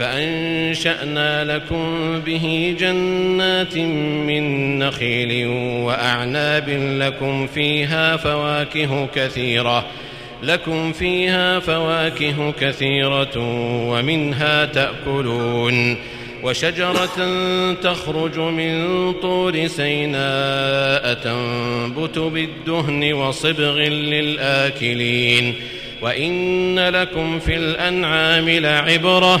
فأنشأنا لكم به جنات من نخيل وأعناب لكم فيها فواكه كثيرة لكم فيها فواكه كثيرة ومنها تأكلون. وشجرة تخرج من طور سيناء تنبت بالدهن وصبغ للآكلين. وإن لكم في الأنعام لعبرة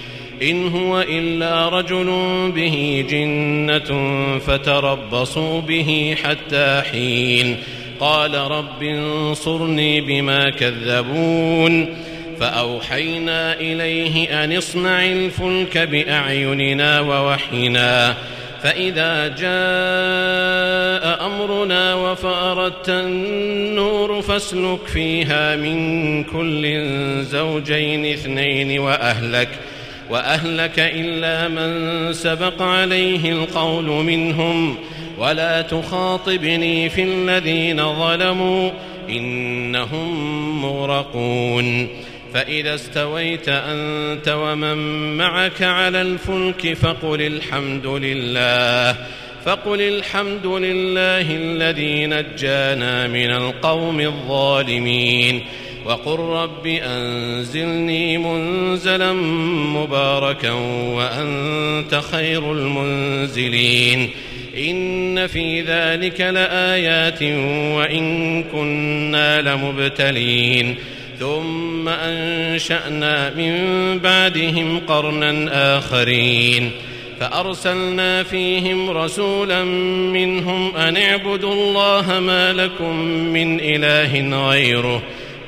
إن هو إلا رجل به جنة فتربصوا به حتى حين. قال رب انصرني بما كذبون. فأوحينا إليه أن اصنع الفلك بأعيننا ووحينا. فإذا جاء أمرنا وفأردت النور فاسلك فيها من كل زوجين اثنين وأهلك ۖ. وأهلك إلا من سبق عليه القول منهم. ولا تخاطبني في الذين ظلموا إنهم مغرقون. فإذا استويت أنت ومن معك على الفلك فقل الحمد لله فقل الحمد لله الذي نجانا من القوم الظالمين. وقل رب أنزلني منزلا مباركا وأنت خير المنزلين. إن في ذلك لآيات وإن كنا لمبتلين. ثم أنشأنا من بعدهم قرنا آخرين. فأرسلنا فيهم رسولا منهم أن اعبدوا الله ما لكم من إله غيره.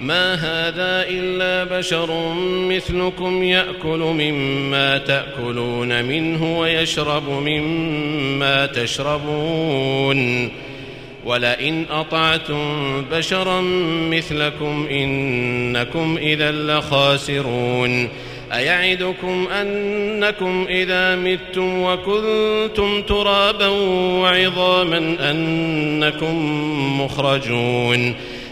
ما هذا إلا بشر مثلكم يأكل مما تأكلون منه ويشرب مما تشربون. ولئن أطعتم بشرا مثلكم إنكم إذا لخاسرون. أيعدكم أنكم إذا متم وكنتم ترابا وعظاما أنكم مخرجون.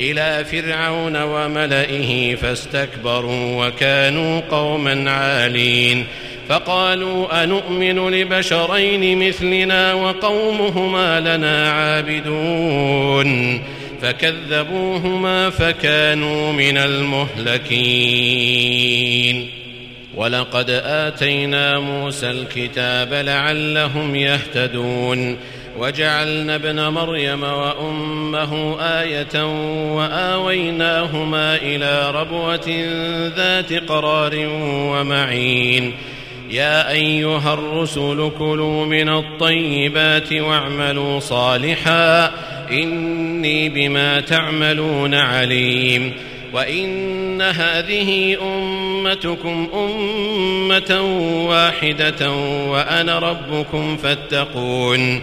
إلى فرعون وملئه فاستكبروا وكانوا قوما عالين. فقالوا أنؤمن لبشرين مثلنا وقومهما لنا عابدون. فكذبوهما فكانوا من المهلكين. ولقد آتينا موسى الكتاب لعلهم يهتدون. وجعلنا ابن مريم وأمه آية وآويناهما إلى ربوة ذات قرار ومعين. يا أيها الرسل كلوا من الطيبات واعملوا صالحا. إني بما تعملون عليم. وإن هذه أمتكم أمة واحدة وأنا ربكم فاتقون.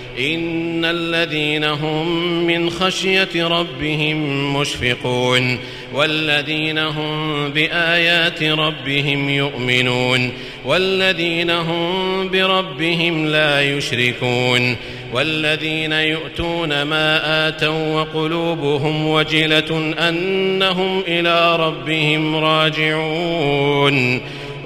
إن الذين هم من خشية ربهم مشفقون والذين هم بآيات ربهم يؤمنون والذين هم بربهم لا يشركون والذين يؤتون ما آتوا وقلوبهم وجلة أنهم إلى ربهم راجعون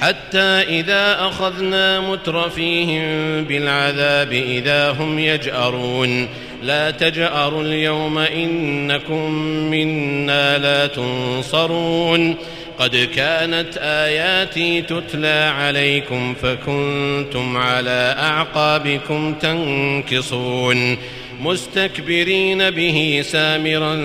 حتى إذا أخذنا مترفيهم بالعذاب إذا هم يجأرون. لا تجأروا اليوم إنكم منا لا تنصرون. قد كانت آياتي تتلى عليكم فكنتم على أعقابكم تنكصون. مستكبرين به سامرا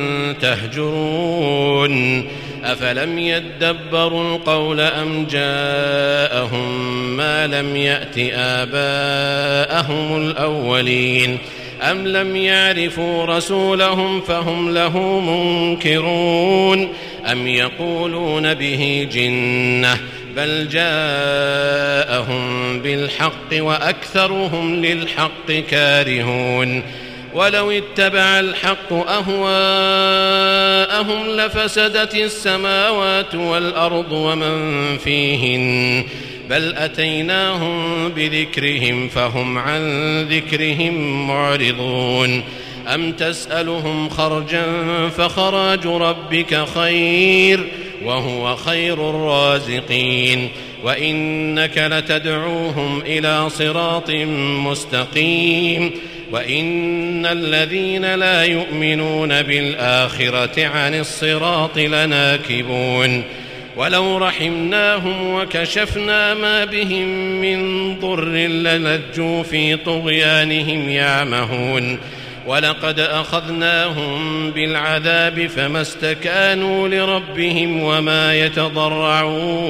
تهجرون. أفلم يدبروا القول أم جاءهم ما لم يأت آباءهم الأولين أم لم يعرفوا رسولهم فهم له منكرون أم يقولون به جنة بل جاءهم بالحق وأكثرهم للحق كارهون ولو اتبع الحق أهواءهم لفسدت السماوات والأرض ومن فيهن بل أتيناهم بذكرهم فهم عن ذكرهم معرضون أم تسألهم خرجا فخراج ربك خير وهو خير الرازقين وإنك لتدعوهم إلى صراط مستقيم وإن الذين لا يؤمنون بالآخرة عن الصراط لناكبون ولو رحمناهم وكشفنا ما بهم من ضر للجوا في طغيانهم يعمهون ولقد أخذناهم بالعذاب فما استكانوا لربهم وما يتضرعون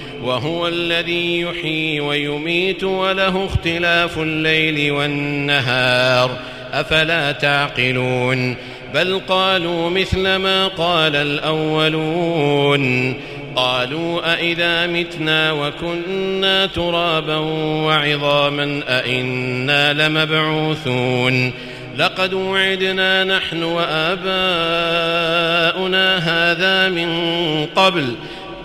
وهو الذي يحيي ويميت وله اختلاف الليل والنهار. أفلا تعقلون؟ بل قالوا مثل ما قال الأولون. قالوا أئذا متنا وكنا ترابا وعظاما أئنا لمبعوثون. لقد وعدنا نحن وآباؤنا هذا من قبل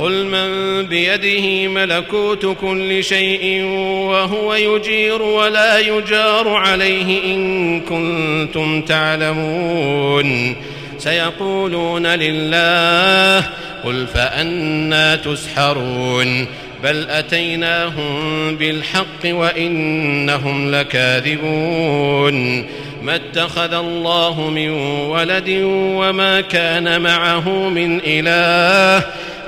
قل من بيده ملكوت كل شيء وهو يجير ولا يجار عليه إن كنتم تعلمون. سيقولون لله قل فأنا تسحرون. بل أتيناهم بالحق وإنهم لكاذبون. ما اتخذ الله من ولد وما كان معه من إله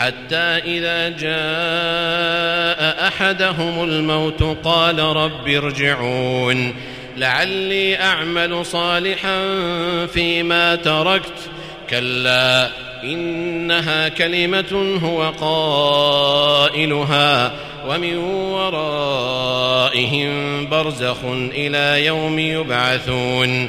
حتى إذا جاء أحدهم الموت قال رب ارجعون. لعلي أعمل صالحا فيما تركت. كلا إنها كلمة هو قائلها ومن ورائهم برزخ إلى يوم يبعثون.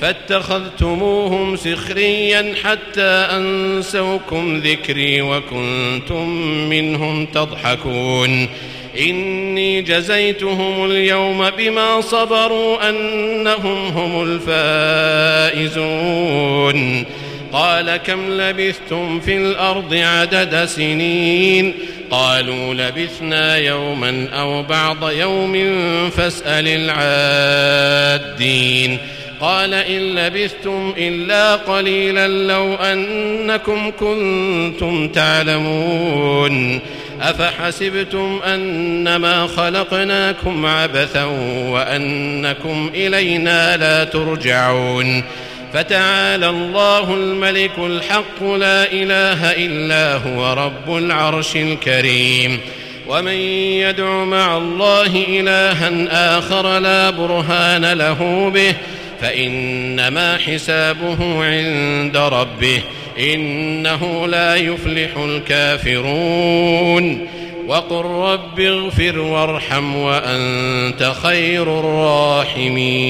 فاتخذتموهم سخريا حتى أنسوكم ذكري وكنتم منهم تضحكون. إني جزيتهم اليوم بما صبروا أنهم هم الفائزون. قال كم لبثتم في الأرض عدد سنين؟ قالوا لبثنا يوما أو بعض يوم فاسأل العادين. قال إن لبثتم إلا قليلا لو أنكم كنتم تعلمون أفحسبتم أنما خلقناكم عبثا وأنكم إلينا لا ترجعون فتعالى الله الملك الحق لا إله إلا هو رب العرش الكريم ومن يدع مع الله إلها آخر لا برهان له به فإنما حسابه عند ربه إنه لا يفلح الكافرون وقل رب اغفر وارحم وأنت خير الراحمين